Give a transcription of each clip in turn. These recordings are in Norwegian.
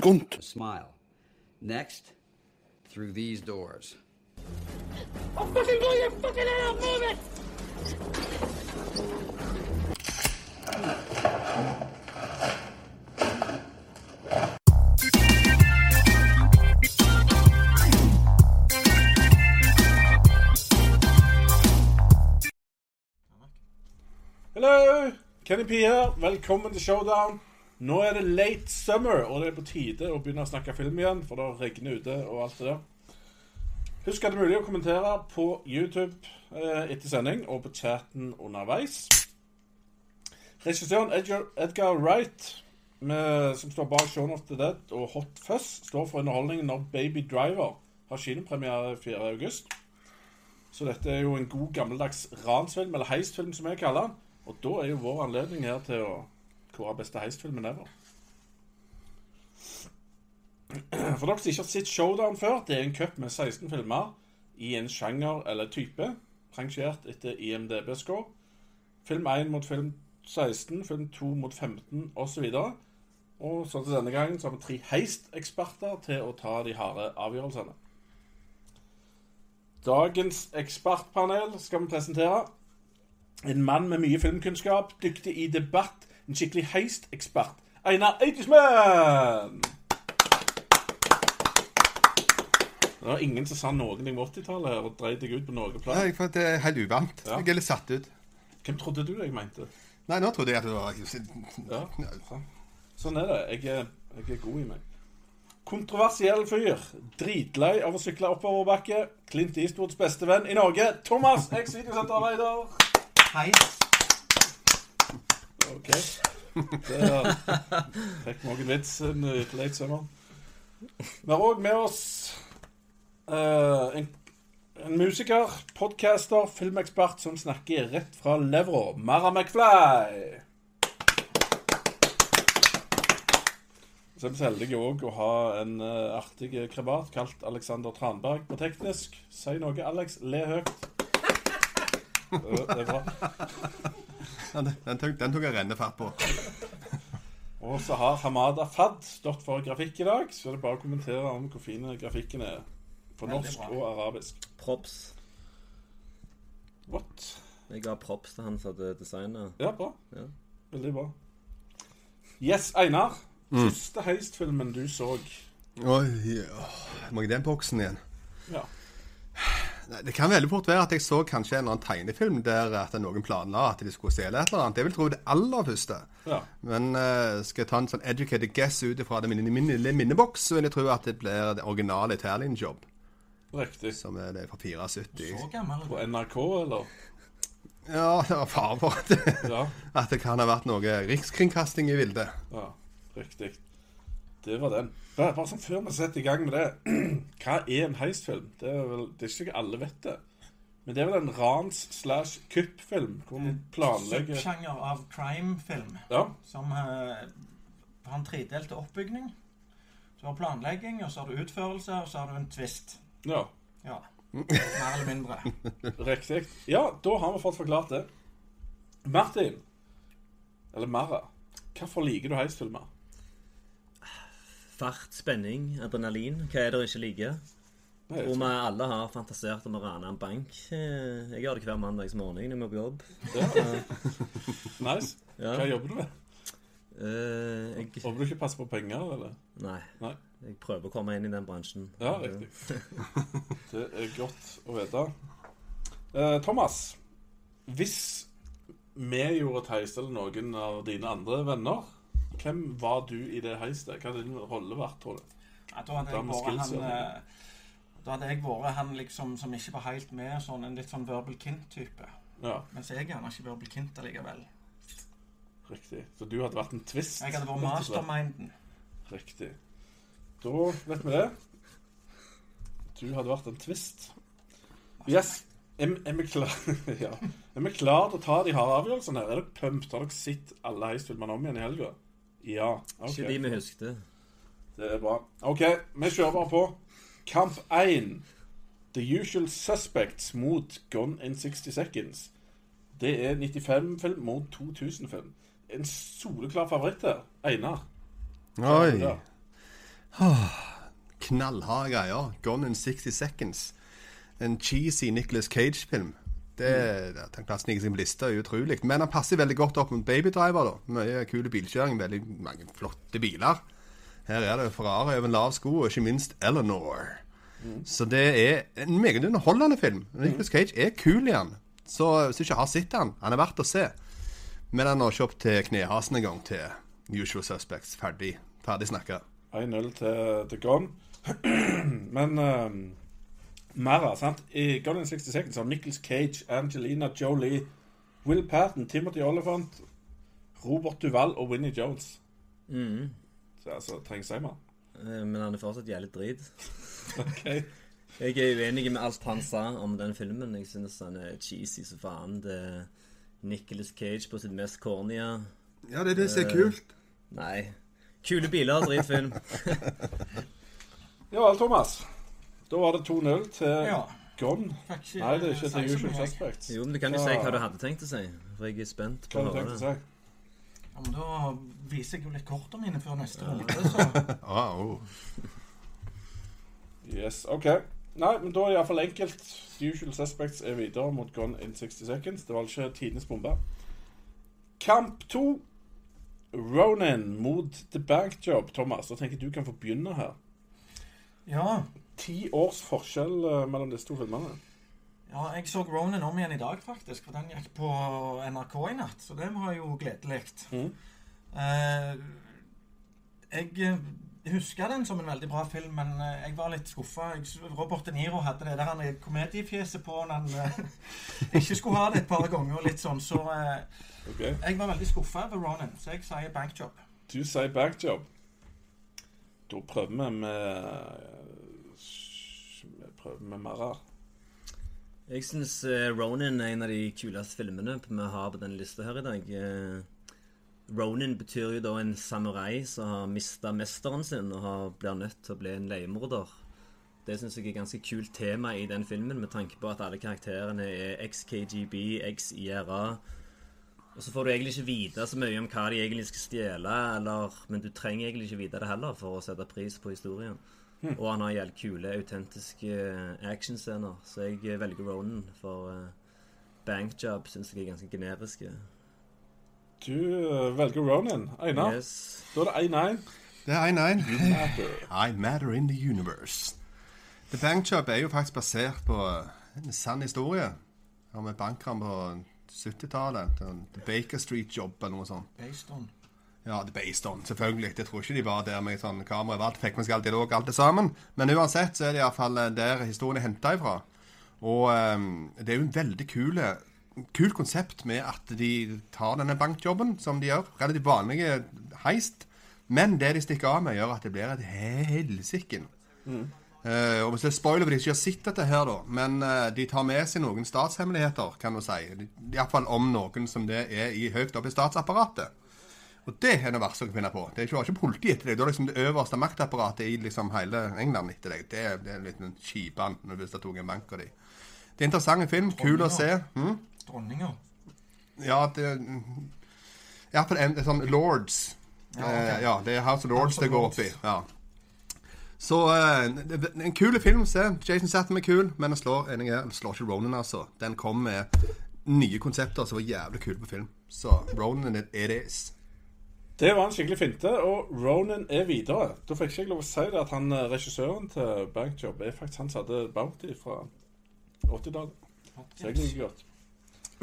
skunt. Smile. Next, through these doors. I'll fucking blow your fucking head out, move it! Hello! Kenny P her. Velkommen til Showdown. Nå er det late summer, og det er på tide å begynne å snakke film igjen, for det regner ute og alt det der. Husk at det er mulig å kommentere på YouTube eh, etter sending og på chatten underveis. Regissøren Edgar, Edgar Wright, med, som står bak Shaun of the Dead og Hot Fuzz, står for underholdningen når Baby Driver har kinopremiere 4. august. Så dette er jo en god gammeldags ransfilm, eller heistfilm som jeg kaller den. Og da er jo vår anledning her til å kåre beste heistfilmen ever. For dere som ikke har sett Showdown før, det er en cup med 16 filmer i en sjanger eller type, rangert etter IMDb-score. Film 1 mot film 16, film 2 mot 15 osv. Og sånn til denne gangen så har vi tre heisteksperter til å ta de harde avgjørelsene. Dagens ekspertpanel skal vi presentere. En mann med mye filmkunnskap, dyktig i debatt, en skikkelig heistekspert. Einar Eitismann! Det var ingen som sa noen ting om 80-tallet og dreit deg ut på noe plan. Nei, for det er helt uvant. Ja. Jeg er litt satt ut. Hvem trodde du jeg mente? Nei, nå trodde jeg at det var Ja. Sånn er det. Jeg er, jeg er god i meg. Kontroversiell fyr. Dritlei av å sykle oppoverbakke. Clint Eastwoods beste venn i Norge. Thomas, eks-videosenterarbeider. Hei. OK. Der fikk noen òg en vits en uh, late summer. Vi har òg med oss uh, en, en musiker, podcaster, filmekspert som snakker rett fra levra. Mara McFly. Så er vi så heldige òg å ha en uh, artig krebat kalt Alexander Tranberg på teknisk. Si noe, Alex. Le høyt. Det er bra. Den, den, tok, den tok jeg rennefart på. Og så har Hamada Fad stått for grafikk i dag, så det er bare å kommentere om hvor fin grafikken er. På norsk og arabisk. Props. What? Jeg ga props til han som hadde designet. Ja, bra. Ja. Veldig bra. Yes, Einar. Første heistfilmen du så. Oi, ja. Må jeg den boksen igjen? Ja. Det kan veldig fort være at jeg så kanskje en eller annen tegnefilm der at noen planla at de skulle stjele et eller annet. Jeg vil tro det aller første. ja. Men uh, skal jeg ta en sånn educated guess ut ifra det min, min lille minneboks, så vil jeg tro at det blir det originale Italian Job, Riktig. som er det fra 74. Så gammel. På NRK, eller? Ja, det var fare for at det, Ja. at det kan ha vært noe rikskringkasting i bildet. ja. Riktig. Det var den. Bare, bare sånn før vi setter i gang med det. Hva er en heistfilm? Det er vel det er ikke sikkert alle vet det. Men det er vel en rans slash kuppfilm hvor man planlegger Subsjanger av crime-film Ja. som eh, har en tredelt oppbygning. Du har planlegging, og så har du utførelse, og så har du en twist. ja. Ja. Mer eller mindre. Riktig. Ja, da har vi fått forklart det. Martin, eller Mara, hvorfor liker du heistfilmer? Fart, spenning, adrenalin. Hva er det du ikke? Nei, Hvor vi alle har fantasert om å rane en bank. Eh, Jeg gjør det hver mandagsmorgen når jeg må på jobb. Nice. Ja. Hva jobber du med? Uh, Jeg Håper du ikke passer på penger, eller? Nei. Nei. Jeg prøver å komme inn i den bransjen. Ja, riktig. Det er godt å vite. Uh, Thomas, hvis vi gjorde et heist, eller noen av dine andre venner, hvem var du i det heistet? Hva hadde din rolle vært, tror du? Ja, da hadde vært han eh, Da hadde jeg vært han liksom som ikke var helt med, sånn en litt sånn Verbal Kint-type. Ja, Mens jeg gjerne ikke Verbal Kint allikevel. riktig. Så du hadde vært en twist? Jeg hadde vært masterminden. Riktig. Da vet vi det. Du hadde vært en twist. Yes. Er, er vi klare ja. Er vi klar til å ta de harde avgjørelsene? her? Er dere pumped? Har dere sett alle heistfilmene om igjen i helga? Ja. ok. Ikke de vi huskte. Det er bra. OK, vi kjører bare på. Kamp 1. The Usual Suspects mot Gone in 60 Seconds. Det er 95-film mot 2000-film. En soleklar favoritt her. Einar. Oi. Ja. Knallharde greier. Gone in 60 Seconds. En cheesy Nicholas Cage-film. Det at Han klarer å snike seg på lista, er utrolig. Men han passer veldig godt opp mot babydriver. Da. Mye kule bilkjøring, veldig mange flotte biler. Her er det Ferrari over en lav sko, og ikke minst Eleanor. Så det er en meget underholdende film. Nicholas Cage er kul i den. Så hvis du ikke har sett den, han er verdt å se. Men han når ikke opp til knehasen en gang til Usual Suspects. Ferdig. Ferdig snakka. 1-0 til, til Gone. Men um, av. sant? I Golden in 60 Seconds har Nicholas Cage, Angelina Jolie, Will Patton, Timothy Oliphant, Robert Duval og Winnie Jones. Så altså, trenger si mer. Eh, Men han er fortsatt jævlig drit. OK. Jeg er uenig med alt han sa om den filmen. Jeg synes han er cheesy som faen. Det er Nicholas Cage på sitt mest cornea. Ja, det er det som er kult. Nei. Kule biler, dritfilm. Ja vel, Thomas. Da var det 2-0 til Ja. Gon. Nei, det er ikke til Usual. Suspects. Jo, men du kan jo si hva du hadde tenkt å si. For jeg er spent på Hva å har høre det. Ja, men Da viser jeg jo litt kortene mine før neste runde, så Ah, oh. Yes, OK. Nei, men da er iallfall enkelt. The Usual Suspects er videre mot Gone in 60 Seconds. Det var ikke tidenes bombe. Kamp to. Ronan mot The Bank Job. Thomas, da tenker jeg du kan få begynne her. Ja. Ti års forskjell eh, mellom disse to filmene. Ja, jeg så Ronan om igjen i dag, faktisk. For den gikk på NRK i natt. Så det var jo gledelig. Mm. Eh, jeg eh, husker den som en veldig bra film, men eh, jeg var litt skuffa. Robert De Niro hadde det der han komediefjeset på når han ikke skulle ha det et par ganger. og litt sånn, Så eh, okay. jeg var veldig skuffa over Ronan, så jeg sier bankjob. Du sier bankjob. Da prøver vi med Vi mer med Jeg syns Ronin er en av de kuleste filmene vi har på denne lista her i dag. Eh, Ronin betyr jo da en samurai som har mista mesteren sin og blir nødt til å bli en leiemorder. Det syns jeg er ganske kult tema i den filmen, med tanke på at alle karakterene er ex-KGB, ex-IRA. Og så får du egentlig ikke vite så mye om hva de egentlig skal stjele, eller, men du trenger egentlig ikke vite det heller for å sette pris på historien. Og han har jævlig kule, autentiske eh, actionscener, så jeg eh, velger Ronan, for uh, Bankjob syns jeg er ganske generiske. Du eh, velger Ronan. Einar. Yes. Da er det 1-1. Det er 1-1. Matter. I matter in the universe. The Bankjob er jo faktisk basert på en sann historie. Om en bankran på 70-tallet. The Baker Street Job eller noe sånt. Based on. Ja, det based on, selvfølgelig. Jeg tror ikke de var der med sånn kamera og alt. Fikk med seg all dialog, alt det sammen. Men uansett så er det iallfall der historien er henta ifra. Og um, det er jo en veldig kul kult konsept med at de tar denne bankjobben, som de gjør. Relativt vanlige heist. Men det de stikker av med, gjør at det blir et helsiken. Eh, og hvis det er spoiler for de som ikke har sett dette her, da. Men uh, de tar med seg noen statshemmeligheter, kan du si. Iallfall om noen som det er i høyt oppe i statsapparatet. Og det er det verste jeg kan finne på. Det er ikke, ikke politi etter deg. Det er liksom det øverste maktapparatet i liksom hele England etter deg. Det, er- det er en en kjipan når du det tok en bank av dem. Det er en interessant film. Kul å se. Hm? Dronninger? Ja, det Iallfall en, en sånn Lords. Ja, okay. eh, ja, det er House of Lords det går opp i. Ja. Så eh, det, det, en kul film å se. Jason Satham er kul, men den slår, er, slår ikke Ronan, altså. Den kom med nye konsepter som var jævlig kule på film. Så Ronan it is. Det var en skikkelig finte, og Ronan er videre. Da fikk ikke jeg lov å si det at han eh, regissøren til Bankjob er faktisk han som hadde Bounty fra 80-tallet. Så jeg liker godt.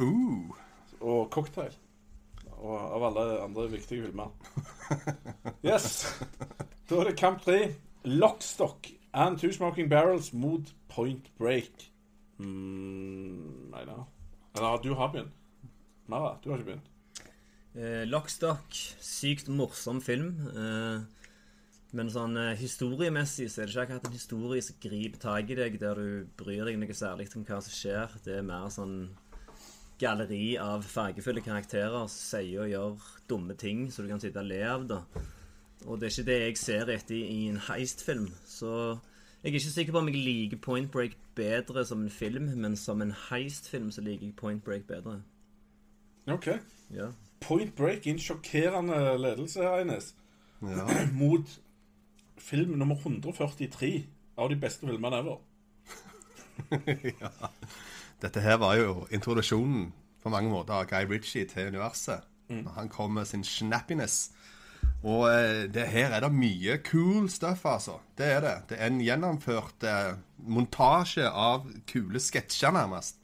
Uh. Og Cocktail. Og av alle andre viktige filmer. Yes. Da er det kamp tre. Lockstock and Two Smoking Barrels mot Point Break. Mm, nei da. Eller du har begynt. Mara, du har ikke begynt. Eh, Lockstock, sykt morsom film. Eh, men sånn eh, historiemessig så er det ikke akkurat en historie som griper tak i deg, der du bryr deg noe særlig om hva som skjer. Det er mer sånn galleri av fargefulle karakterer som sier og gjør dumme ting så du kan sitte og le av det. Og det er ikke det jeg ser etter i en heistfilm. Så jeg er ikke sikker på om jeg liker Point Break bedre som en film, men som en heistfilm så liker jeg Point Break bedre. OK. Ja. Point Break i en sjokkerende ledelse her, Ines. Ja. Mot film nummer 143 av de beste filmene ever. Dette her var jo introduksjonen på mange måter av Guy Ritchie til universet. Når han kom med sin snappiness. Og eh, det her er det mye cool stuff, altså. Det er det. Det er en gjennomført eh, montasje av kule sketsjer, nærmest,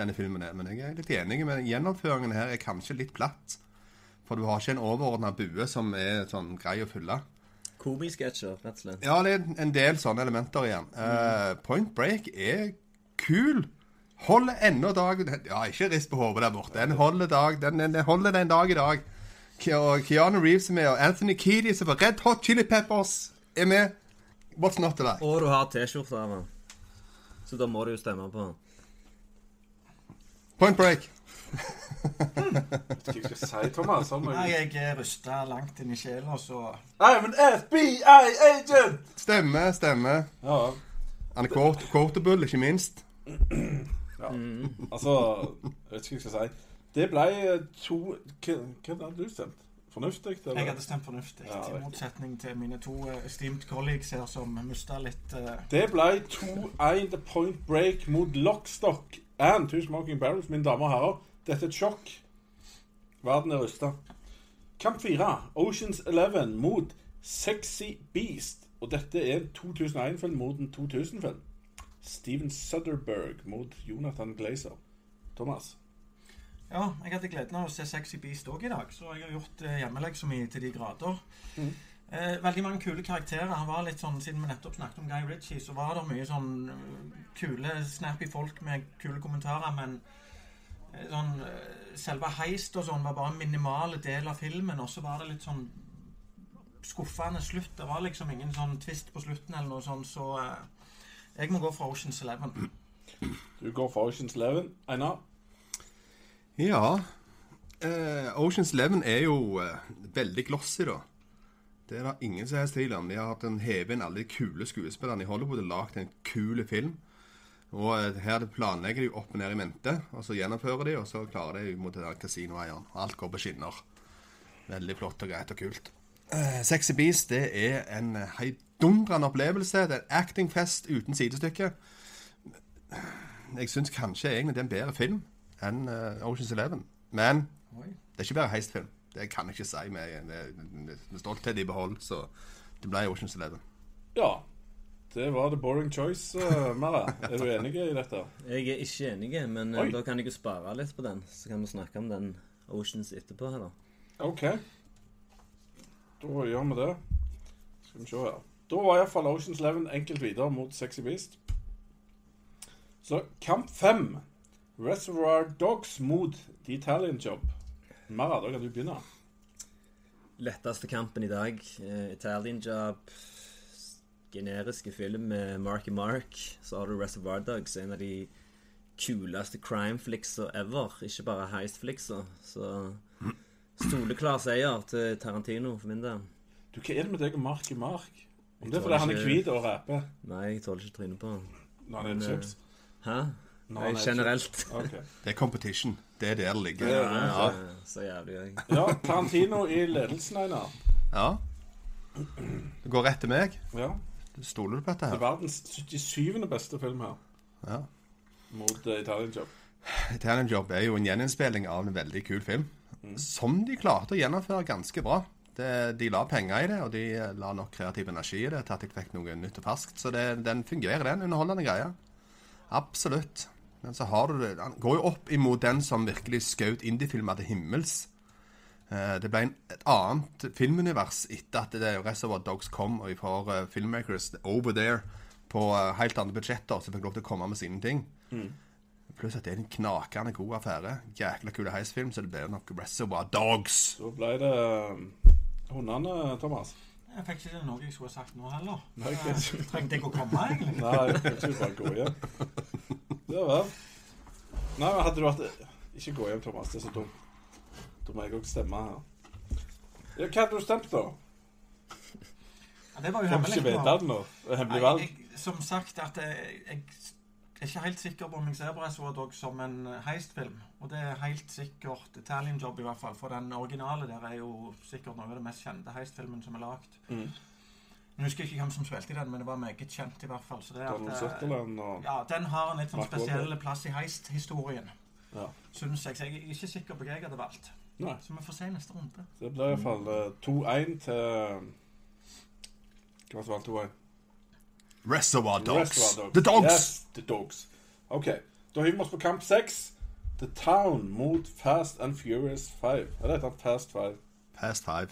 denne filmen er. Men jeg er litt enig Men gjennomføringen her er kanskje litt platt. For du har ikke en overordna bue som er sånn grei å fylle. Komisketsjer, rett og slett. Ja, det er en del sånne elementer igjen. Eh, Point Break er kul. Holder ennå dag Ja, ikke rist på hodet der borte. Den holder, dag, den, den, den holder den dag i dag. Og Keanu Reeves er med, og Anthony Keady som får Red Hot Chili Peppers er med. What's not to like? Og du har T-skjorte av han. Så da må du jo stemme på han. Point Break. Hva skal jeg si, Thomas? Har Nei, jeg er rysta langt inn i sjela, så I'm an FBI agent! Stemmer, stemmer. Ja, Han er kort, kortebull, ikke minst. altså Jeg vet ikke hva jeg skal si. Det ble eh, to Hva hva hadde du stemt? Fornuftig? Eller? jeg hadde stemt fornuftig. Ja, I motsetning til mine to eh, esteemed colleagues her som mista litt uh... Det ble 2-1 The Point Break mot Lockstock and Two Smoking Barrels, mine damer og herrer. Dette er et sjokk. Verden er rysta. Kamp 4, Oceans 11 mot Sexy Beast. Og dette er en 2001-film mot en 2000-film. Steven Sutherberg mot Jonathan Glazer. Thomas. Ja, jeg hadde gleden av å se Sexy Beast òg i dag, så jeg har gjort eh, hjemmeleksa mi til de grader. Eh, veldig mange kule karakterer. Han var litt sånn, Siden vi nettopp snakket om Guy Ritchie, så var det mye sånn eh, kule, snappy folk med kule kommentarer, men eh, sånn eh, Selve heist og sånn var bare en minimal del av filmen, og så var det litt sånn skuffende slutt. Det var liksom ingen sånn twist på slutten eller noe sånt, så eh, jeg må gå for Oceans Eleven. Du går for Oceans 11. Einar. Ja. Eh, Oceans Eleven er jo eh, veldig glossy, da. Det er det ingen som helst tvil om. De har hatt en heve inn alle de kule skuespillerne i Hollywood og lagd en kul film. Og eh, her planlegger de opp og ned i mente, og så gjennomfører de, og så klarer de mot kasinoeieren. Alt går på skinner. Veldig flott og greit og kult. Eh, Sexy Beast det er en heidundrende opplevelse. Det er en actingfest uten sidestykke. Jeg syns kanskje egentlig det er en bedre film enn eh, Oceans Eleven. Men Oi. det er ikke bare heistfilm. Det kan jeg ikke si med, med, med stolthet i behold. Så det ble Oceans Eleven. Ja. Det var the boring choice, uh, Mara. Er du enig i dette? Jeg er ikke enig, men eh, Oi. da kan jeg jo spare litt på den. Så kan vi snakke om den Oceans etterpå. her da. OK. Da gjør vi det. Skal vi se her. Da var iallfall Oceans 11 enkelt videre mot Sexy Beast. Så kamp fem. Reservoir Dogs mot The Italian Job. Mara, da kan du begynne. Letteste kampen i dag. eh, Italian Job. Generiske film med Marky Mark. Så har du Reservoir Dogs, en av de kuleste crime-flicksa ever. Ikke bare heist-flicksa. Så soleklar seier til Tarantino for min del. Du, Hva er det med deg og Mark Mark? Om det er fordi han er hvit og raper Nei, jeg tåler ikke trynet på han. når han er Men, chips? Hæ? Nei, er generelt. Okay. Det er competition. Det er der det ligger. Ja, det, ja. Så, så jævlig jeg. Ja, Tarantino i ledelsen, Einar. Ja. Det går rett til meg. Ja. Stoler du på dette her? Det er verdens 77. beste film her. Ja. Mot uh, Italian Job. Italian Job er jo en gjeninnspilling av en veldig kul film. Som de klarte å gjennomføre ganske bra. Det, de la penger i det, og de eh, la nok kreativ energi i det til at jeg fikk noe nytt og ferskt. Så det, den fungerer, den. Underholdende greia. Absolutt. Men så har du det Han går jo opp imot den som virkelig skjøt indiefilmer til himmels. Eh, Det ble en, et annet filmunivers etter at det Reservoir Dogs kom, og vi får filmmakers over there på eh, helt andre budsjetter som fikk lov til å komme med sine ting. Pluss at det er en knakende god affære. Jækla kule heisfilm, så det ble nok Reservoir Dogs. Så ble det hundene, Thomas. Jeg fikk ikke noe jeg skulle ha sagt nå heller. Nei, jeg ikke. Trengte jeg å komme, egentlig? Nei, jeg tror bare gå hjem. Ja vel. Nei, men hadde du vært Ikke gå hjem, Thomas. Det er så dumt. Da må jeg òg stemme her. Ja, hva hadde du stemt, da? Ja, det var jo Får du ikke hemmelig. vite det nå? Det er Hemmelig valg? jeg, som sagt, at jeg, jeg er ikke helt sikker på om jeg ser på Reservoir som en heistfilm. Og det er helt sikkert Italian Job, i hvert fall. For den originale der er jo sikkert noe av det mest kjente heistfilmen som er lagd. Mm. Jeg husker ikke hvem som spilte i den, men det var meget kjent. i hvert fall. Donald eh, Sutherland og ja, Den har en litt sånn spesiell plass i heist-historien. Ja. Jeg, så jeg er ikke sikker på hva jeg hadde valgt. Nei. Så vi får se neste runde. Så det blir iallfall 2-1 eh, til Hva som vant 2-1? Reservoir Dogs. Dogs. The Dogs! Yes, the Dogs. OK. Da hiver vi oss på kamp seks. The Town mot Fast and Furious 5. Eller heter han Fast 5? Fast 5.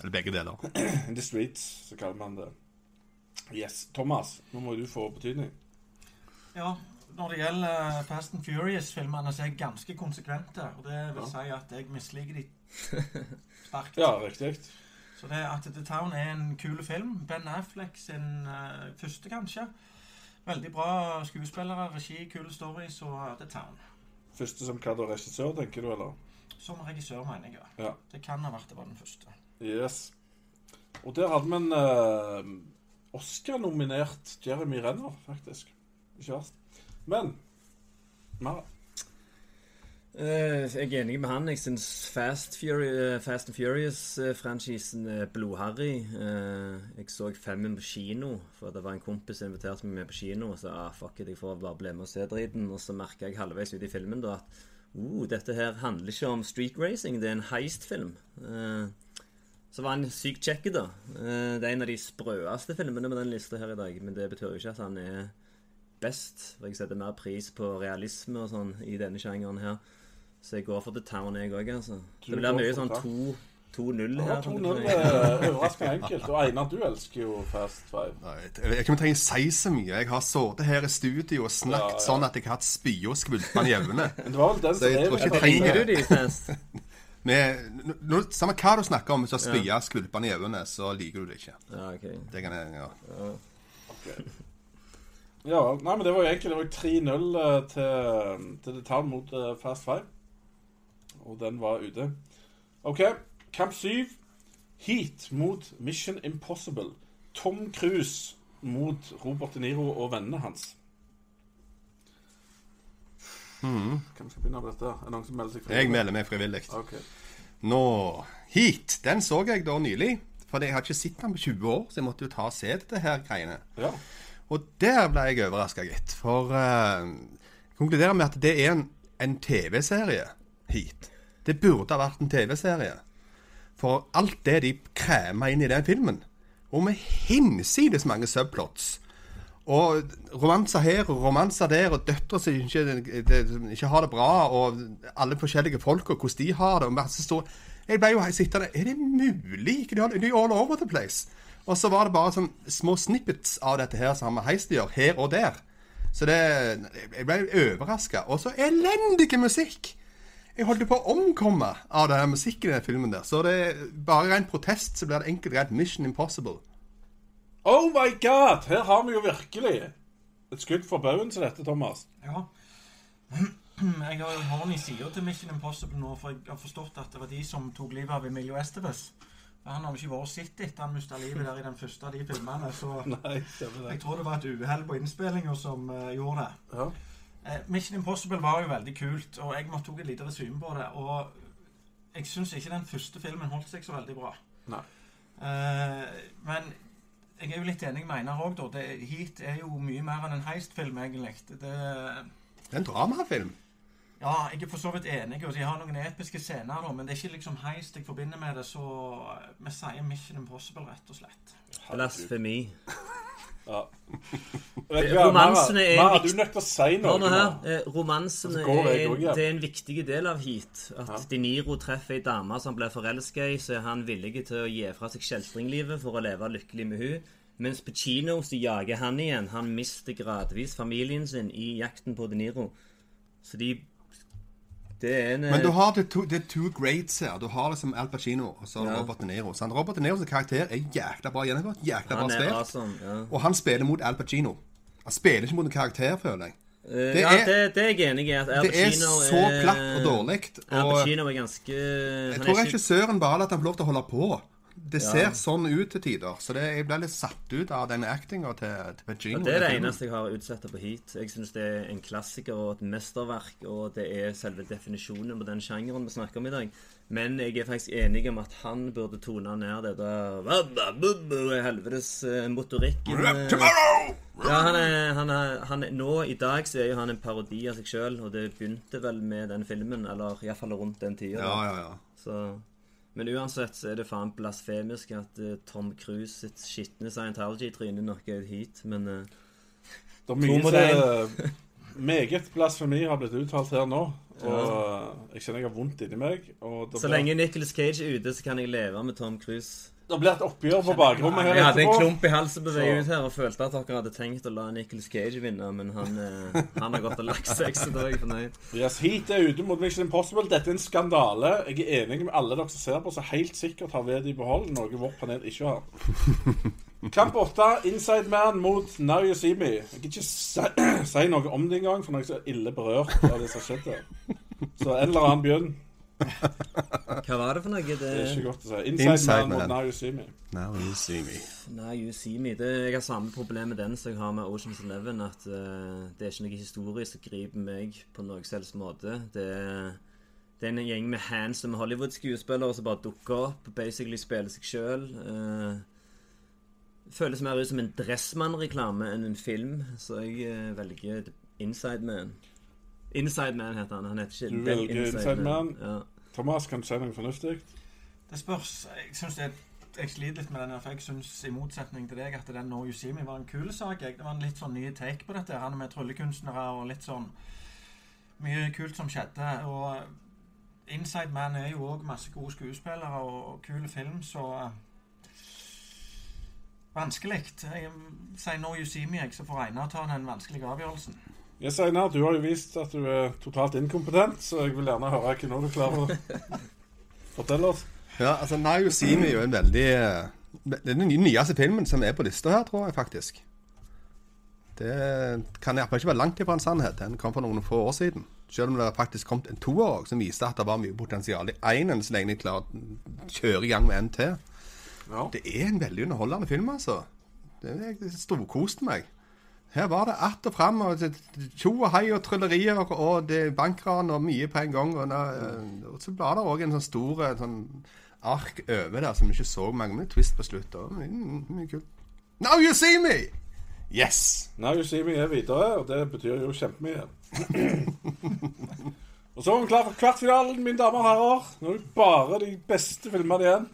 Eller begge deler. In the Streets, så kaller man det. Yes. Thomas, nå må du få betydning. Ja, når det gjelder Fast and Furious-filmene, så er jeg ganske konsekvente. Og det vil si at jeg misliker de sterkt. Ja, riktig. Så det at The Town er en kul film. Ben Affleck sin uh, første, kanskje. Veldig bra skuespillere, regi, kule story, så The Town. Første som hva da? Regissør, tenker du, eller? Som regissør, mener jeg. ja. Ja. Det kan ha vært det var den første. Yes. Og der hadde vi en uh, Oscar-nominert Jeremy Renner, faktisk. Ikke verst. Men mer. uh, jeg er enig med han. Jeg syns Fast, Fury, eh, Fast and Furious-franchisen er blodharry. Eh, jeg så femmen på kino, for det var en kompis som inviterte meg med på kino. Og sa ah, fuck it, jeg får bare bli med og se driten. Og så merka jeg halvveis ute i filmen da at uh, dette her handler ikke om street racing, det er en heist-film. Eh, så var han sykt kjekk, da. Eh, det er en av de sprøeste filmene med den lista her i dag. Men det betyr jo ikke at han er best. For jeg setter mer pris på realisme og sånn i denne sjangeren her. Så jeg går for The Town, jeg òg, altså. Du Det blir mye sånn 2 2-0 Ja, her. 2-0 er overraskende enkelt. Og Einar, du elsker jo Fast Five. Nei, Jeg om jeg trenger si så mye. Jeg har sittet her i studio og snakket Ja, ja. sånn at jeg har hatt spy og jevne. Men det var vel den Så jeg tror ikke jeg trenger det. Med, nå, samme hva du snakker om, hvis du har spya skvulpene jevne, så liker du det ikke. Ja, ok. Det kan jeg, ja. Ja, nei, men det var jo egentlig Det var 3-0 eh, til, til Town mot eh, Fast Five. Og den var ute. OK, kamp 7. Heat mot Mission Impossible. Tom Cruise mot Robert De Niro og vennene hans. Hvem skal begynne med dette? Er det noen som melder seg Jeg melder meg frivillig. Okay. Nå Heat, den så jeg da nylig. For jeg har ikke sett den på 20 år, så jeg måtte jo ta og se dette her greiene. Ja. Og der ble jeg overraska, gitt. For uh, konkluderer med at det er en, en TV-serie, Heat. Det burde ha vært en TV-serie. For alt det de kremer inn i den filmen, og med hinsides mange subplots Og romanser her og romanser der, og døtre som ikke, ikke har det bra, og alle forskjellige folk og hvordan de har det, og masse stor Jeg ble jo sittende Er det mulig? De er all over the place. Og så var det bare sånn små snippets av dette her som har med heist å gjøre, her og der. Så det Jeg ble overraska. Og så elendig musikk! Jeg holdt på å omkomme av den musikken i den filmen der. Så det er bare ren protest, så blir det enkelt greit Mission Impossible. Oh my god! Her har vi jo virkelig et skudd for baugen til dette, Thomas. Ja. Jeg har jo hånd i sida til Mission Impossible nå, for jeg har forstått at det var de som tok livet av Emilio Estevez. Han har ikke vært sett etter han mista livet der i den første av de filmene. Så Nei, jeg tror det var et uhell på innspillinga som uh, gjorde det. Ja. Uh, Mission Impossible var jo veldig kult, og jeg måtte tok et lite resume på det. Og jeg syns ikke den første filmen holdt seg så veldig bra. Nei. Uh, men jeg er jo litt enig med Einar òg, da. Det, Heat er jo mye mer enn en heistfilm, egentlig. Det, Det er en dramafilm. ja, jeg er for så vidt enig, og de har noen episke scener, da, men det er ikke liksom heist jeg forbinder med det, så vi sier Mission Impossible, rett og slett. Blasfemi. Ja. Hva, Romansene er du er nødt til å si noe. Nå her. Eh, romansene er, det er en viktig del av Heat. At Ja. De Niro treffer ei dame som blir forelska i, så er han villig til å gi fra seg kjeltringlivet for å leve lykkelig med hun. Mens på kino så jager han igjen. Han mister gradvis familien sin i jakten på De Niro. Så de Det er en Men du har the two, the two greats her. Du har liksom Al Pacino og så Ja. Robert De Niro. Sant? Robert De Niros karakter er jækla bra gjennomgått. Jækla bra spilt. awesome. Ja. Og han spiller mot Al Pacino. Han spiller ikke mot en karakter, føler jeg. Eh, Det ja, er- det, det er jeg enig i. at Al Det er så platt og dårlig. Al Pacino er ganske jeg tror regissøren bare lar han få lov til å holde på. Det ser sånn ut til tider. Så det, jeg ble litt satt ut av den actinga til, til Og Det er det eneste jeg har utsatt på Heat. Jeg syns det er en klassiker og et mesterverk, og det er selve definisjonen på den sjangeren vi snakker om i dag. Men jeg er faktisk enig om at han burde tone ned det der helvetes eh, motorikken. Ja, han er, han er, han er, Nå i dag så er jo han en parodi av seg sjøl, og det begynte vel med den filmen, eller iallfall rundt den tida. Ja, ja, ja. Så, men uansett så er det faen blasfemisk at uh, Tom Cruise sitt skitne Scientology-tryne nok er et heat, men uh, Det er mye som Meget blasfemi har blitt uttalt her nå. Og jeg kjenner jeg har vondt inni meg. Så blir, lenge Nicholas Cage er ute, så kan jeg leve med Tom Cruise. Det blir et oppgjør på bakrommet her Jeg hadde en klump i halsen på vei ut her og følte at dere hadde tenkt å la Nicholas Cage vinne, men han, eh, han har gått og lagt seg, så da er jeg fornøyd. Yes, Heat er ute mot Mission Impossible. Dette er en skandale. Jeg er enig med alle dere som ser på, som helt sikkert har ved i behold, noe vårt panel ikke har. Kamp 8, Inside Man mot Now You See Me. Jeg kan ikke si, si noe om det engang, for nå er jeg så ille berørt av det som har skjedd her. Så en eller annen begynn. Hva var det for noe? Det, Det er ikke godt å si. Inside, Inside Man mot Man. Now You See Me. Now you see me. Now you see me. Det, jeg har samme problem med den som jeg har med Oceans Eleven. At uh, det er ikke noe historie som griper meg på noen selvs måte. Det, det er en gjeng med handsome Hollywood-skuespillere som bare dukker opp, basically spiller seg sjøl. føles mer ut som en Dressmann-reklame enn en film, så jeg uh, velger Inside Man. Inside Man heter han. Han heter ikke Du velger Inside Man. Ja. Thomas, kan du si noe fornuftig? Det spørs. Jeg synes det jeg sliter litt med den, for jeg syns i motsetning til deg at den No You See Me var en kul sak. Jeg. Det var en litt sånn ny take på dette. Han med tryllekunstnere og litt sånn Mye kult som skjedde. Og Inside Man er jo òg masse gode skuespillere og kul film, så Vanskelig. Jeg sier No You See Me, jeg, så får Einar ta den vanskelige avgjørelsen. Yes, Einar, du har jo vist at du er totalt inkompetent, så jeg vil gjerne høre hva du klarer å fortelle oss. Ja, altså Nayo Simi er jo en veldig eh, Det er den nyeste filmen som er på lista her, tror jeg faktisk. Det kan iallfall ikke være langt ifra en sannhet. Den kom for noen få år siden. Selv om det faktisk kom en toer òg, som viste at det var mye potensial i énen, så lenge de klarer å kjøre i gang med en til. Ja. Det er en veldig underholdende film, altså. Det Jeg storkoste meg. Her var det att og fram, og tjo og hei og tryllerier og, det bankran og mye på en gang. Og, da, og så var det òg en sånn stor eh, sånn ark over der som vi ikke så mange med twist på slutt. Og, mye kult. Now you see me! Yes! Now You See Me er videre, og det betyr jo kjempemye. og så er vi klar for kvartfinalen, mine damer og herrer. Nå er det bare de beste filmene igjen.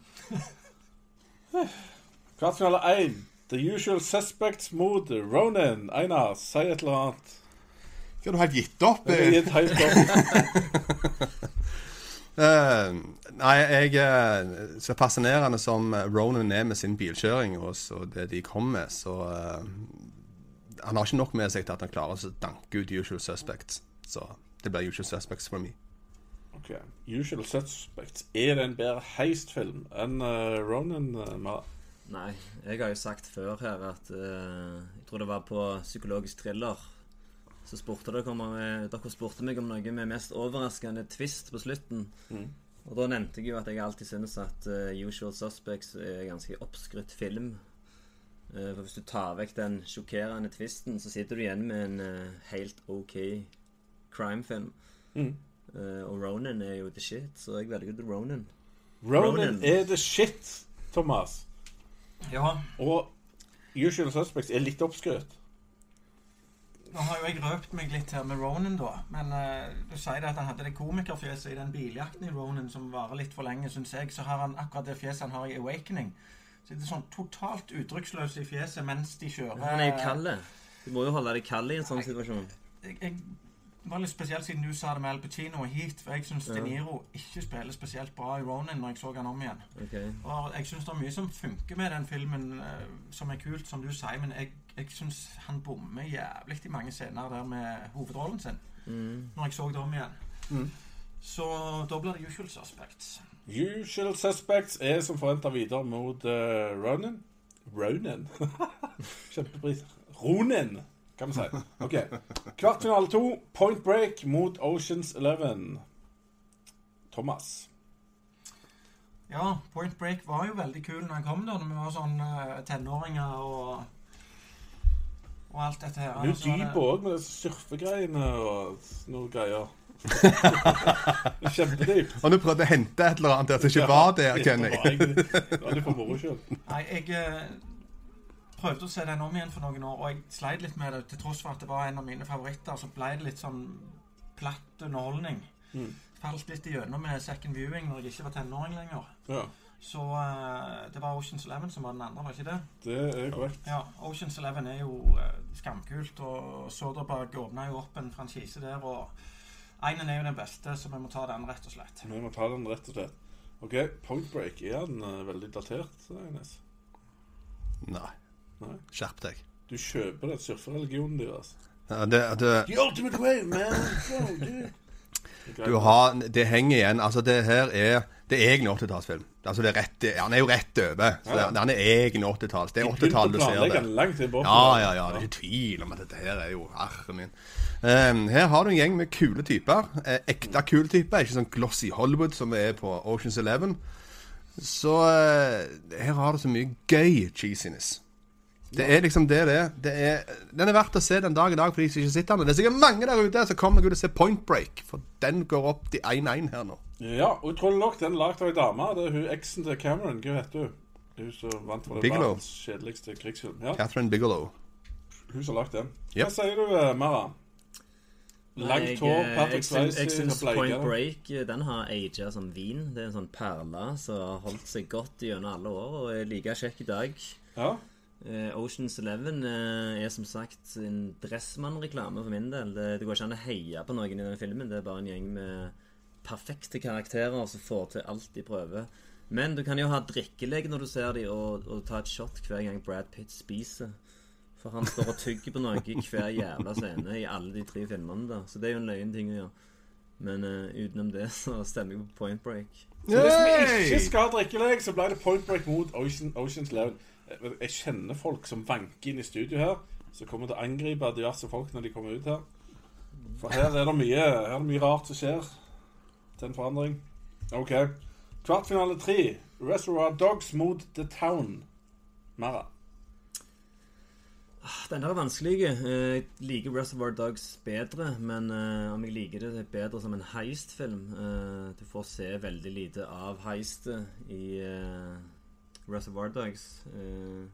Kvartfinale 1. The Usual Suspects mot Ronan. Einar, si et eller annet. Hva har du helt gitt opp? Jeg gitt helt opp. uh, nei, jeg eh, Så fascinerende som Ronan er med sin bilkjøring og så det de kom med, så uh, Han har ikke nok med seg til at han klarer å danke ut Usual Suspects. Så det blir Usual Suspects for meg. Ok, Usual Suspects. Er det en bedre heistfilm enn uh, Ronan? eh, Mara? Nei, jeg har jo sagt før her at uh, Jeg tror det var på Psykologisk thriller. Så spurte dere, om, eh, dere spurte meg om noe med mest overraskende twist på slutten. Og da nevnte jeg jo at jeg alltid synes at uh, Usual Suspects er en ganske oppskrytt film. Uh, for hvis du tar vekk den sjokkerende twisten, så sitter du igjen med en uh, helt OK crimefilm. Mm. Og Ronan er jo the shit, så jeg velger The Ronan. Ronan, Ronan. er the shit, Thomas. Ja, Og Usual Suspects er litt oppskrytt. Nå har jo jeg røpt meg litt her med Ronan, da. Men eh, du sier det at han hadde det komikerfjeset i den biljakten i Ronan som varer litt for lenge, syns jeg. Så har han akkurat det fjeset han har i Awakening. Så det er sånn totalt uttrykksløs i fjeset mens de kjører. Men Han er jo kald. Du må jo holde deg kald i en sånn situasjon. Jeg, jeg var litt spesielt siden du sa det med Al Pacino og Heat, for jeg syns Ja. De Niro ikke spiller spesielt bra i Ronin når jeg så han om igjen. Okay. Og jeg syns det er mye som funker med den filmen, eh, som er kult, som du sier, men jeg, jeg syns han bommer jævlig i mange scener der med hovedrollen sin. Når jeg så det om igjen. Så da blir det Usual Suspects. Usual Suspects er som forventa videre mot uh, Ronin. Ronin? Kjempepris. Ronin, kan vi si. Ok. Kvartfinale to, Point Break mot Oceans Eleven. Thomas. Ja, Point Break var jo veldig kul når han kom da, når vi var sånn eh, tenåringer og og alt dette her. Du er dyp òg med disse surfegreiene og noe greier. Det er Kjempedypt. Og du prøvde å hente et eller annet der som ikke var der, Kenny. Det var egentlig- det var litt for moro skyld. Nei, jeg eh, prøvde å se den om igjen for noen år, og jeg sleit litt med det. Til tross for at det var en av mine favoritter, så ble det litt sånn platt underholdning. Mm. Falt litt igjennom med second viewing når jeg ikke var tenåring lenger. Ja, Så uh, det var Oceans Eleven som var den andre, var ikke det? det er korrekt. Ja, Oceans Eleven er jo uh, skamkult, og Soderberg åpna jo opp en franchise der, og Einen er jo den beste, så vi må ta den, rett og slett. Vi må ta den rett og slett. OK, Point Break, er den uh, veldig datert? Eines? Nei. Skjerp deg. Du kjøper den surfereligionen deres. Ja, det, det, The ultimate wave, man! Dude. Du har, det henger igjen. Altså, det her er Det er egentlig 80-tallsfilm. Altså, det er rett, han er jo rett over. Så det, han er egentlig 80-talls. Det er 80-tall du ser det. langt. Ja, ja, ja. Det er ikke tvil om at dette her er jo Herre min. Um, her har du en gjeng med kule typer. Eh, ekte kule typer. Ikke sånn glossy Hollywood som er på Oceans Eleven. Så eh, her har du så mye gøy cheesiness. Det er liksom det det er. Det er. Den er verdt å se den dag i dag for de som ikke sitter den. Det er sikkert mange der ute som kommer til å se Point Break, for den går opp til 1-1 her nå. Ja, utrolig nok, den er lagd av ei dame. Det er hun eksen til Cameron. Hva heter hun? Hun som vant for det verdens kjedeligste krigsfilm. Ja, Catherine Bigelow. hun som har lagd den. Yep. Hva sier du, eh, Mara? Langt hår, eh, Patrick Swayze jeg syns. Point Break eh, den har aga som vin. Det er en sånn perle som har holdt seg godt gjennom alle år og er like kjekk i dag. Ja, Eh, Oceans Eleven uh, er som sagt en Dressmann-reklame for min del. Det, det går ikke an å heie på noen i den filmen. Det er bare en gjeng med perfekte karakterer som får til alt de prøver. Men du kan jo ha drikkelek når du ser dem, og, og ta et shot hver gang Brad Pitt spiser. For han står og tygger på noe i hver jævla scene i alle de tre filmene. da Så det er jo en løyen ting å gjøre. Men uh, utenom det så stemmer jeg på Point Break. Så hvis vi ikke skal ha drikkeleg, så ble det Point Break mot Ocean, Oceans Eleven. Jeg- kjenner folk som vanker inn i studio her, som kommer til å angripe diverse folk når de kommer ut her. For her er det mye, her er det mye rart som skjer til en forandring. OK. Kvartfinale tre. Reservoir Dogs mot The Town. Mara. Den der er vanskelig. Eh, Jeg liker Reservoir Dogs bedre, men eh, om jeg liker det bedre som en heistfilm eh, Du får se veldig lite av heistet i Reservoir Dogs. Uh,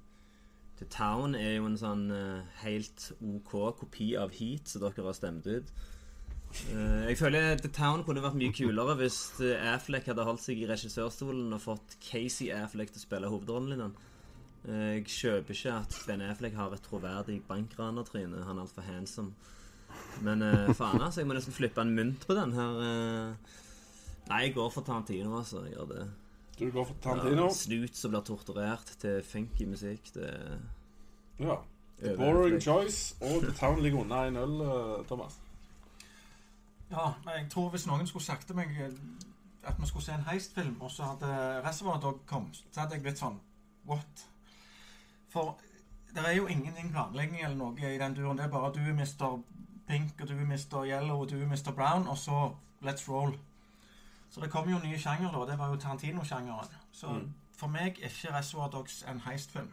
The Town er jo en sånn uh, helt OK kopi av Heat, som dere har stemt ut. Uh, jeg føler The Town kunne vært mye kulere hvis Affleck hadde holdt seg i regissørstolen og fått Casey Affleck til å spille hovedrollen i den. Uh, Jeg kjøper ikke at Ben Affleck har et troverdig bankranertryne. Han er altfor handsome. Men faen, altså. Jeg må nesten flippe en mynt på den her. Nei, jeg går for Tarantino, altså. Jeg gjør det. Du går for Tarantino. Ja, Snut som blir torturert til funky musikk. Det Ja. The Boring Choice og The Town ligger unna 1-0, eh, Thomas. Ja, jeg tror hvis noen skulle sagt til meg eh, at vi skulle se en heistfilm, og så hadde Reservoir Dog kommet, så hadde jeg blitt sånn What? For det er jo ingenting planlegging eller noe i den duren. Det er bare du Mr. Pink, og du Mr. Yellow, og du Mr. Brown, og så let's roll. Så det kom jo nye sjanger da. Det var jo Tarantino-sjangeren. Så Mm. for meg er ikke Reservoir Dogs en heistfilm.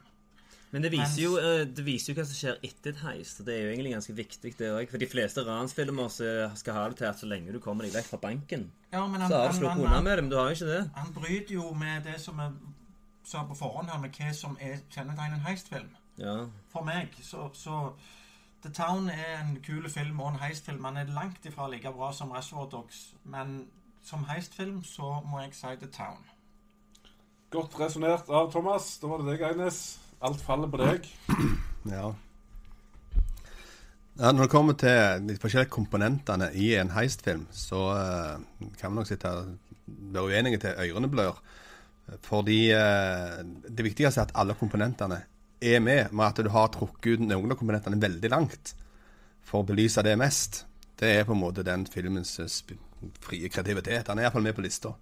Men det viser, jo, eh, det viser jo hva som skjer etter et heist. Det er jo egentlig ganske viktig, det òg. For de fleste ransfilmer skal ha det til at så lenge du kommer deg vekk fra banken, Ja, men han, så han, unna med det. Men du har jo ikke det. han bryter jo med det som jeg sa på forhånd her, med hva som er kjennetegnet en heistfilm. Ja. For meg, så, så The Town er en kul film og en heistfilm. Han er langt ifra like bra som Reservoir Dogs, men som heistfilm så må jeg si The Town. Godt resonnert av Thomas. Da var det deg, Agnes. Alt faller på deg. Ja. ja. Når det kommer til de forskjellige komponentene i en heistfilm, så uh, kan vi nok sitte og være uenige til ørene blør. Fordi uh, det viktigste er at alle komponentene er med, med at du har trukket ut noen av komponentene veldig langt for å belyse det mest. Det er på en måte den filmens sp- frie kreativitet. Han er iallfall med på lista.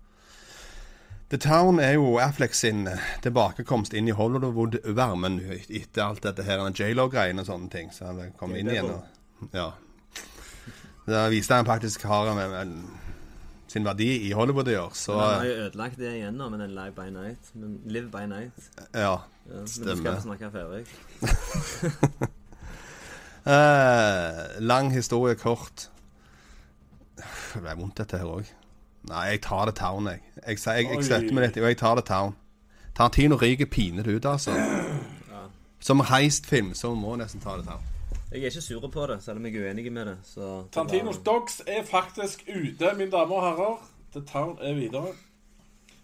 The Town er jo Affleck sin eh, tilbakekomst inn i Hollywood-varmen etter alt dette her J.Lo-greiene og sånne ting. Så han kom inn igjen og Ja. Da viste han faktisk har med sin verdi i Hollywood i år. Så Han har jo ødelagt det igjen nå med den Live by Night. Men Live by Night. ja. Ja, men Stemmer. du skal snakke ferdig. uh, lang historie kort. Det ble vondt, dette her òg. Nei, jeg tar det town, jeg. Jeg, jeg, jeg støtter meg litt, og jeg tar det town. Tarantino ryker pinlig ut, altså. Som heistfilm så må jeg nesten ta det town. Jeg er ikke sur på det, selv om jeg er uenig med det. Så det Tantinos var- Dogs er faktisk ute, mine damer og herrer. The Town er videre.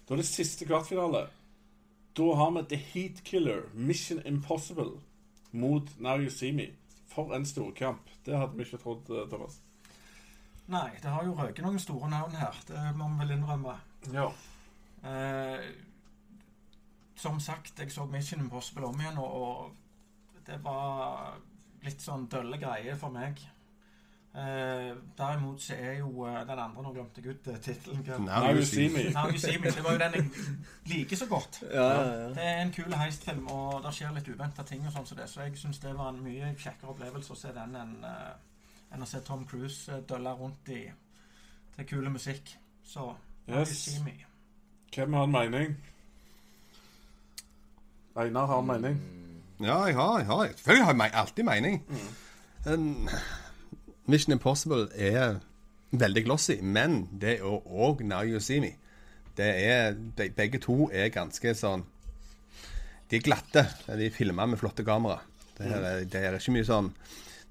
Da er det siste kvartfinale. Da har vi The Heat Killer, Mission Impossible, mot Now You See Me. For en storkamp. Det hadde vi ikke trodd, eh, Thomas. Nei, det har jo røket noen store navn her. Det må vi vel innrømme. Ja. Eh, som sagt, jeg så Mission Impossible om igjen, og, og det var litt sånn dølle greier for meg. Eh, derimot så er jo eh, den andre Nå glemte jeg ut eh, tittelen. Now You See Me. Now You See Me. Det var jo den jeg liker så godt. Ja, ja, ja. Det er en kul heistfilm, og det skjer litt uventa ting. og sånn som det, Så jeg syns det var en mye kjekkere opplevelse å se den enn eh, enn å se Tom Cruise uh, dølle rundt i til kule musikk. Så Yes. You See Me. Hvem har en mening? Einar har en mening. Ja, jeg har, jeg har. Selvfølgelig har jeg alltid mening. En- Mission Impossible er veldig glossy, men det er òg Now You See Me. Det er, de, begge to er ganske sånn De er glatte. De er filma med flotte kamera. Det, er, det er ikke mye sånn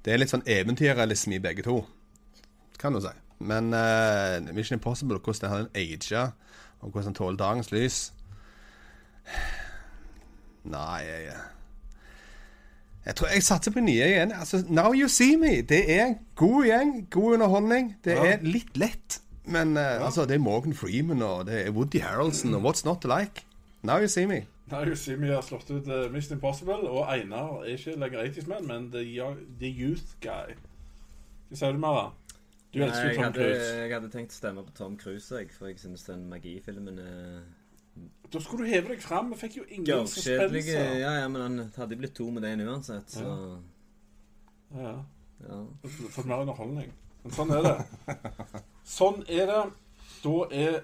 Det er litt sånn eventyrrealisme i begge to, kan du si. Men uh, Mission Impossible, hvordan det har den aga, og hvordan den tåler dagens lys Nei, jeg jeg tror jeg satser på nye igjen. Altså, Now You See Me. Det er en god gjeng. God underholdning. Det Ja. er litt lett. Men eh, altså, det er Morgan Freeman og det er Woody Harroldson og What's Not To Like. Now You See Me. Now Simi har slått ut uh, Mist Impossible, og Einar er ikke lenger 80's Man, men The, young, the Youth Guy. Hva sier du, Mara? Du elsker Nei, jeg, Tom Cruise. jeg hadde tenkt å stemme på Tom Cruise, jeg, for jeg syns den magifilmen er Da skulle du heve deg fram. Vi fikk jo ingen suspense. suspenser. Ja, ja, men han hadde blitt to med den uansett, så Ja. ja. Fått mer underholdning. Men sånn er det. Sånn er det. Da er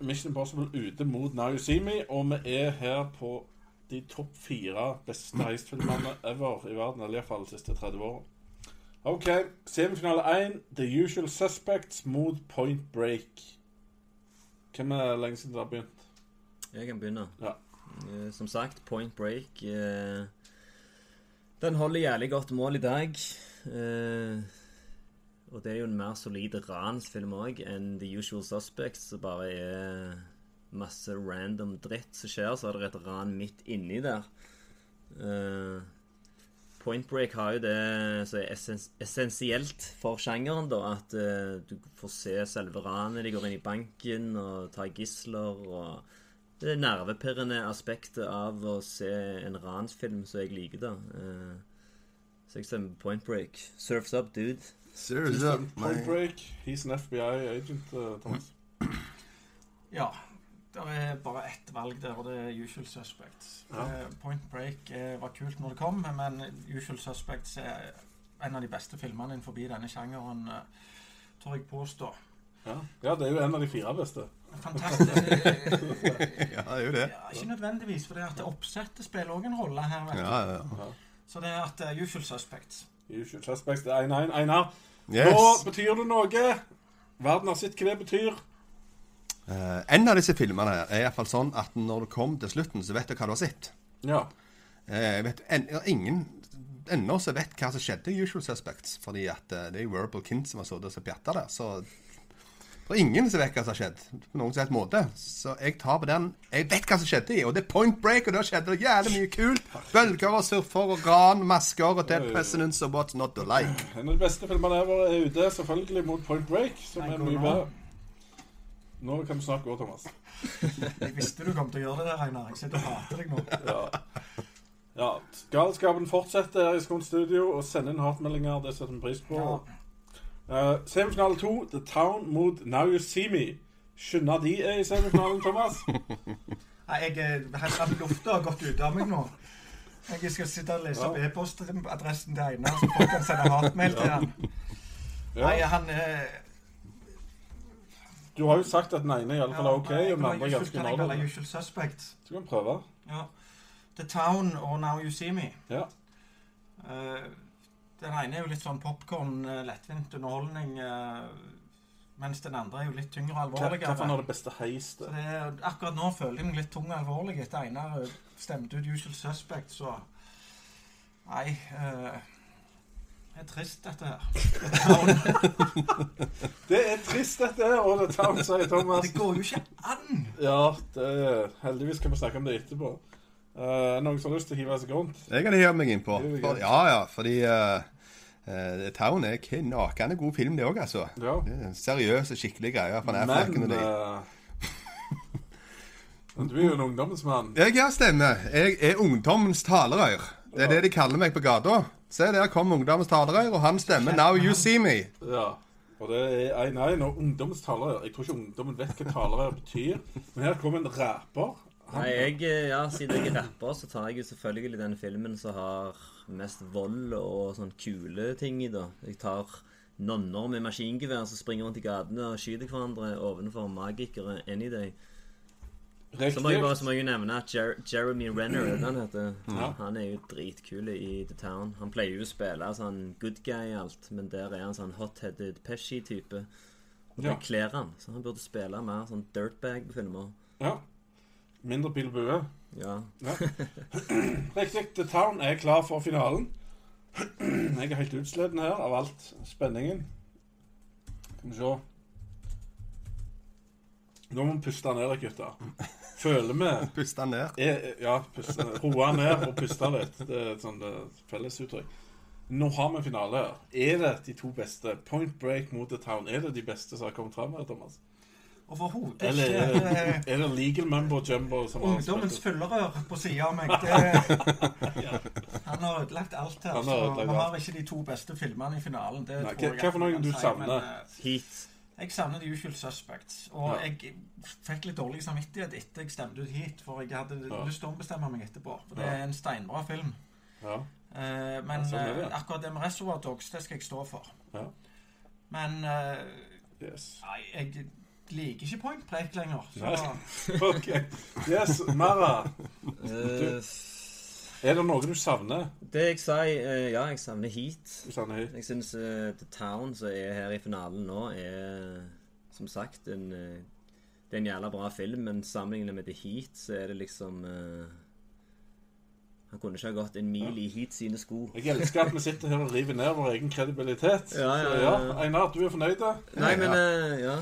Mission Impossible ute mot Now You See Me, og vi er her på de topp fire beste heistfilmene ever i verden, eller iallfall de siste 30 åra. OK, semifinale 1, The Usual Suspects mot Point Break. Hvem er lenge siden dere har begynt? Jeg kan begynne. Ja. Eh, Som sagt, Point Break eh, Den holder jævlig godt mål i dag. Og det er jo en mer solid ransfilm òg enn The Usual Suspects, som bare er masse random dritt som skjer, så er det et ran midt inni der. Uh, Point Break har jo det som er essens essensielt for sjangeren, da. At uh, du får se selve ranet. De går inn i banken og tar gisler. og det nervepirrende aspektet av å se en ransfilm som jeg liker, da. Uh, så jeg stemmer Point Break. Surfs up, dude. Point Break. He's an FBI agent, uh, Thomas. Ja. Det er bare ett valg der, og det er Usual Suspects. Ja. Eh, Point Break eh, var kult når det kom, men Usual Suspects er en av de beste filmene innenfor denne sjangeren, eh, tør jeg påstå. Ja. ja, det er jo en av de fire beste. Fantastisk. Ja, det er jo det. Ja, ikke nødvendigvis, for det at oppsettet spiller òg en rolle her. Vet du. Ja, ja, ja. Så det er at uh, Usual Suspects. Usual Suspects det er 1-1. Einar, Yes. nå betyr det noe. Verden har sett hva det betyr. Uh, en av disse filmene er iallfall sånn at når du kom til slutten, så vet du hva du har sett. Ja. Uh, vet en, ingen ennå vet hva som skjedde i Usual Suspects. Fordi at uh, det er Verbal Kint som har sittet og pjatta der. Så det er ingen som vet hva som har skjedd. På noen som helst måte. Så jeg tar på den. Jeg vet hva som skjedde i, og det er Point Break, og da skjedde det jævlig mye kult. Bølger og surfer og gran, masker og dead presidents og what's not to like. En av de beste filmene ever er ute, selvfølgelig, mot Point Break, som er mye bedre. Nå kan du snart gå, Thomas. Jeg visste du kom til å gjøre det der, Einar. Jeg sitter og hater deg nå. Ja. ja. Galskapen fortsetter her i Skåns Studio og send inn hatmeldinger. Det setter vi pris på. Ja. Eh, semifinale to, The Town mot Now You See Me. Skjønner de er i semifinalen, Thomas? Nei, jeg er av lufta har gått ut av meg nå. Jeg skal sitte og lese opp e-postadressen til Einar, så folk kan sende hatmail til han. Ja. Nei, han eh, Du har jo sagt at den ene i alle fall er OK, og den andre ganske normal. Usual Suspect? Så kan vi prøve. Ja. The Town og Now You See Me. Ja. Eh, den ene er jo litt sånn popkorn, eh, lettvint underholdning, eh, mens den andre er jo litt tyngre og alvorligere. hva er det beste heistet? Så det akkurat nå føler jeg meg litt tung og alvorlig etter Einar eh, stemte ut Usual Suspect, så Nei. Uh det er trist, dette her. Det er trist, dette her, og det tar sier Thomas. Det går jo ikke an! Ja, det heldigvis kan vi snakke om det etterpå. Uh, noen som har lyst til å hive seg rundt? Jeg kan hive meg innpå. Ja, ja, fordi uh, uh, Town er knakende god film, det òg, altså. Ja. Det er en seriøs og skikkelig greie fra Men uh, Du er jo en ungdommens mann. Jeg ja, stemmer. Jeg er ungdommens talerør. Det er det de kaller meg på gata. Se, der kom ungdommens talerør, og han stemmer 'Now You See Me'. Ja. Og det er 1-1 og ungdommens talerør. Jeg tror ikke ungdommen vet hva talerør betyr. Men her kommer en rapper. Nei, jeg, ja, Siden jeg er rapper, så tar jeg jo selvfølgelig den filmen som har mest vold og sånn kule ting i. da. Jeg tar nonner med maskingevær som springer rundt i gatene og skyter hverandre ovenfor magikere any day. Så må jeg bare så må jeg nevne at Jer Jeremy Renner, er han heter, Ja. han er jo dritkul i The Town. Han pleier jo å spille sånn good guy i alt, men der er han sånn hot-headed Pesci-type. Og det Ja. kler han, så han burde spille mer sånn dirtbag på filmer. Ja. Mindre pil bue. Ja. Riktig. The Town er klar for finalen. Jeg er helt utsleden her av alt spenningen. Skal vi se. Nå må vi puste ned litt, gutter. Føler vi Puste ned. er, Ja, puste, roe ned og puste litt. Det er et sånt eh, fellesuttrykk. Nå har vi finale her. Er det de to beste? Point Break mot The Town. Er det de beste som har kommet fram her, Thomas? Overhodet Eller ikke. er det, er det Legal Mumbo Jumbo som har Ungdommens fyllerør på sida av meg. Det, han har ødelagt alt her. Han har Så vi har ikke de to beste filmene i finalen. Det Nei, tror jeg hva- for noen du savner? eh, Heat. Jeg savner The Usual Suspects. Og Ja. jeg fikk litt dårlig samvittighet etter jeg stemte ut hit, for jeg hadde Ja. lyst til å ombestemme meg etterpå. For det er en steinbra film. Ja. Eh, men Ja, sånn det. eh, akkurat det med Reservoir Dogs, det skal jeg stå for. Ja. Men Yes. nei, jeg liker ikke Point Break lenger. Så OK. Yes, Mara. Eh, Er det noe du savner? det jeg sa eh, Ja, jeg savner Heat. Du savner heat. Jeg syns The Town, som er her i finalen nå, er som sagt en eh, Det er en jævla bra film, men sammenlignet med The Heat, så er det liksom uh, Han kunne ikke ha gått en mil i Heat sine sko. Jeg elsker at vi sitter her og river ned vår egen kredibilitet. Ja, ja, Så ja. ja, Einar, du er fornøyd? da? Nei, men eh, ja.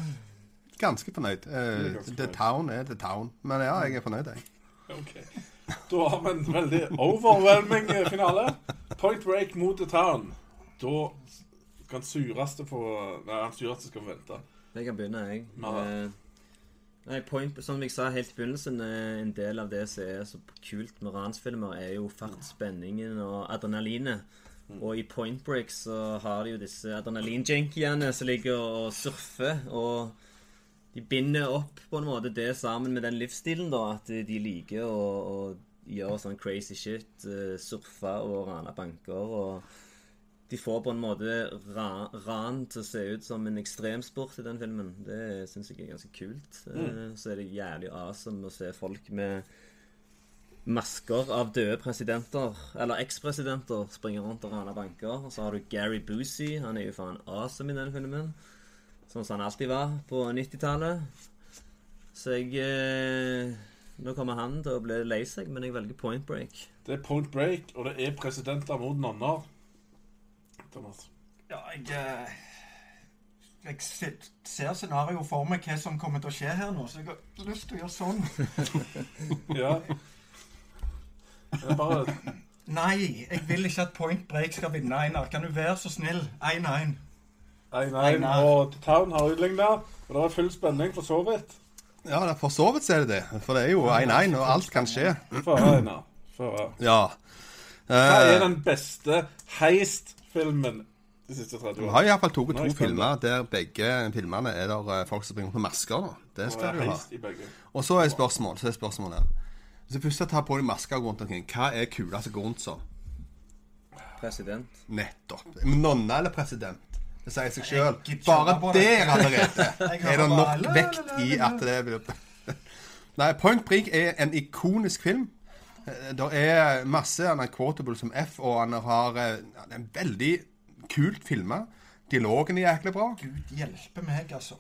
Ganske fornøyd. Eh, er ganske The fornøyd. Town er The Town. Men ja, jeg er fornøyd, jeg. Ok. Da har vi en veldig overwhelming finale. Point break mot The Town. Da kan sureste få Nei, han sureste skal få vente. Jeg kan begynne, jeg. Ja. Eh, Nei, point, Som jeg sa helt i begynnelsen, en del av det som er så kult med ransfilmer, er jo fartsspenningen og adrenalinet. Og i Point Break så har de jo disse adrenalinjunkiene som ligger og surfer. Og de binder opp på en måte det sammen med den livsstilen, da. At de liker å, å gjøre sånn crazy shit. eh, Surfe og rane banker. og de får på en måte ra ran til å se ut som en ekstremsport i den filmen. Det syns jeg er ganske kult. Eh, Så er det jævlig awesome å se folk med masker av døde presidenter, eller ekspresidenter, springe rundt og rane banker. Og så har du Gary Busey. Han er jo faen awesome i den filmen. Sånn som han alltid var på 90-tallet. Så jeg eh, Nå kommer han til å bli lei seg, men jeg velger Point Break. Det er point break, og det er presidenter mot nonner. Thomas. Ja, jeg eh, Jeg ser scenarioet for meg hva som kommer til å skje her nå, så jeg har lyst til å gjøre sånn. Ja. Det er bare Nei, jeg vil ikke at Point Break skal vinne, Einar. Kan du være så snill? 1-1. 1-1, og The Town har utligna. Og det er full spenning for så vidt. Ja, det er for så vidt er det det. For det er jo 1-1, og alt kan skje. For Einar. Få. Ja. Hva er Eh, den beste heist-filmen de siste 30 Vi Du har iallfall tatt to filmer der begge filmene er der eh, folk som springer på masker. da. Det skal du ha. heist i begge. Og så er spørsmålet så er spørsmålet her. Hvis du først tar på deg masker rundt omkring, hva er kulest som går rundt som? President. Nettopp. Nonne eller president? Det sier seg sjøl. Bare der allerede er det nok vekt i at det blir Nei, Point Break er en ikonisk film. Eh, Det er masse han er quotable som F, og han har en han er veldig kult filma. Dialogen er jæklig bra. Gud hjelpe meg, altså.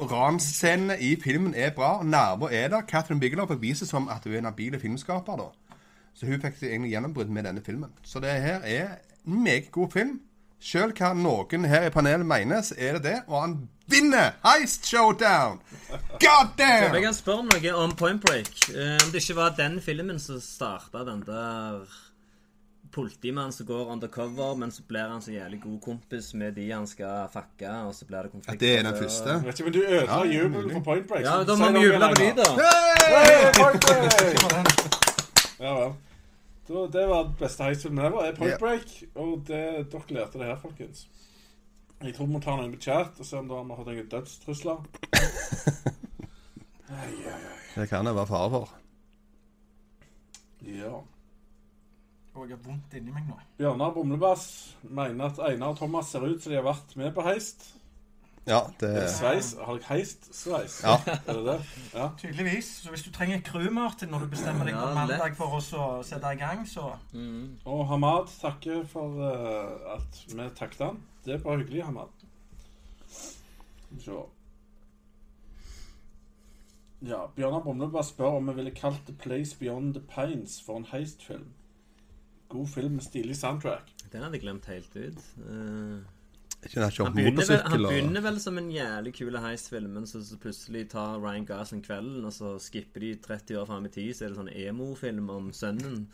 Ransscenene i filmen er bra. Nerver er der. Catherine Bigelow beviser som at hun er en habil filmskaper. da. Så hun fikk egentlig gjennombrudd med denne filmen. Så det her er en meget god film. Sjøl hva noen her i panelet mener, så er det det. Og han vinner Heist Showdown! God Jeg kan spørre om noe om Point Break. Eh, om det ikke var den filmen som starta den der politimannen som går undercover, men så blir han så jævlig god kompis med de han skal fucke, og så blir det konflikt. Det er den første. Jeg vet ikke, men du ødela jubelen for Point Break. Ja, da må vi juble på de, da. Hey! Hey, Point Break! Ja vel. Da, det var den beste heistfilmen ever. er Point. Break. Og det, dere lærte det her, folkens. Jeg tror vi må ta noen på chat og se om vi har hatt noen dødstrusler. Det kan det være fare for. Ja. Og jeg har vondt inni meg nå. Bjørnar Bumlebass mener at Einar og Thomas ser ut som de har vært med på heist. Ja, det Sveis. Har dere heist-sveis? Ja. Er det det? Ja. Tydeligvis. Så hvis du trenger crew, Martin, når du bestemmer deg Ja, på mandag for å sette i gang, så Og Hamad takker for uh, at vi takket han. Det er bare hyggelig, Hamad. Så. Ja, Bjørnar Brumlebass spør om vi ville kalt The Place Beyond the Pines for en heistfilm. God film med stilig soundtrack. Den hadde jeg glemt helt ut. Eh, den han, begynner vel, han begynner vel som en jævlig kul heistfilm, men så, så plutselig tar Ryan Gosling kvelden, og så skipper de 30 år fram i tid, så er det sånn emo-film om sønnen.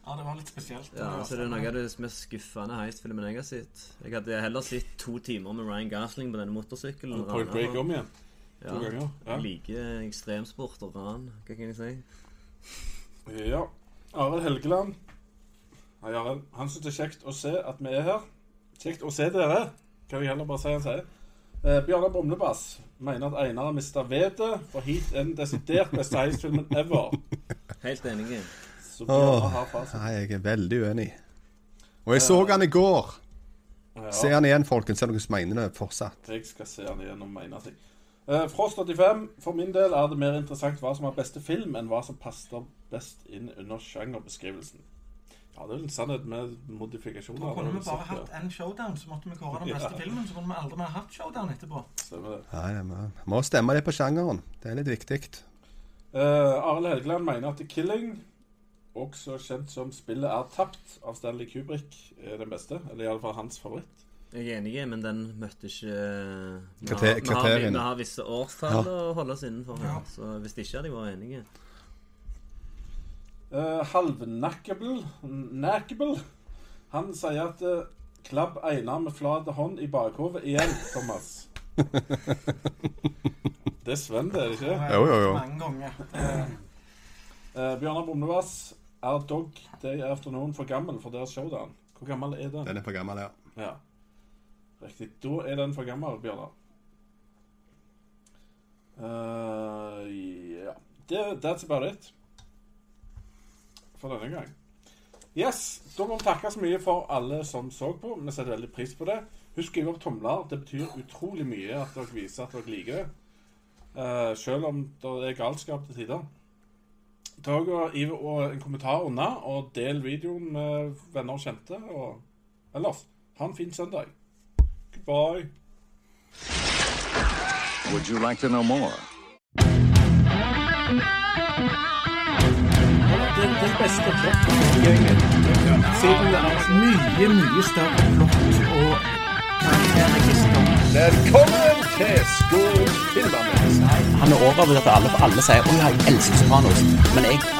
Ja, det var litt spesielt. Ja, så det er noe av det mest skuffende heistfilmen jeg har sett. Jeg hadde heller sett to timer med Ryan Gosling på denne motorsykkelen. Point Break om igjen. Ja, to ganger, ja. Jeg liker ekstremsport og ran. Hva kan jeg si? Ja. Arild Helgeland. Hei, Arild. Han syns det er kjekt å se at vi er her. Kjekt å se dere, kan jeg heller bare si en sier. Eh, Bjørnar Brumlebass mener at Einar har mista vetet, for hit er den desidert beste heisfilmen ever. Helt enig. Så Åh, har. Nei, jeg er veldig uenig. Og jeg så han i går. Se han igjen, folkens. Se dere som mener det fortsatt. jeg skal se han igjen og mene ting. Eh, Frost 85. For min del er det mer interessant hva som er beste film, enn hva som passer best inn under sjangerbeskrivelsen. Ja, det er en sannhet med modifikasjoner. Da kunne vi bare hatt en showdown, så måtte vi kåre den beste Ja. filmen. Så kunne vi aldri mer hatt showdown etterpå. ja. Stemmer det. Nei, jeg må- må stemme det på sjangeren. Det er litt viktig. Uh, Arild Helgeland mener at The Killing, også kjent som 'Spillet er tapt' av Stanley Kubrick, er den beste. Eller iallfall hans favoritt. Jeg er enig, men den møtte ikke Vi har, vi har, kriteriene. vi har visse årstall Ja. å holde oss innenfor Ja. så hvis ikke hadde jeg vært enig. Uh, Halvnackable Han sier at uh, 'klabb Einar med flat hånd i bakhovet igjen', Thomas. Det er Sven, det, er det ikke? Jo, jo, jo. Mange ganger. Eh, Uh, Bjørnar Bomnevass er Dog Day Afternoon for gammel for deres showdown. Hvor gammel er den? Den er for gammel, ja. Ja. Riktig. Da er den for gammel, Bjørnar. Uh, ja. Det, that's about it. For denne gang. Yes, Da må vi takke så mye for alle som så på. Vi setter veldig pris på det. Husk å gi opp tomler. Det betyr utrolig mye at dere viser at dere liker det. Uh, selv om det er galskap til tider. Ta og Gi en kommentar unna, og del videoen med venner og kjente. Og ellers, ha en fin søndag. Goodbye. Would you like to know more? Det beste plottet Siden det er mye, mye større flott og. Velkommen til Skål filmanmeldelse. Han er overbevist at alle, alle sier 'Å ja, jeg elsker Sopranos'. Men jeg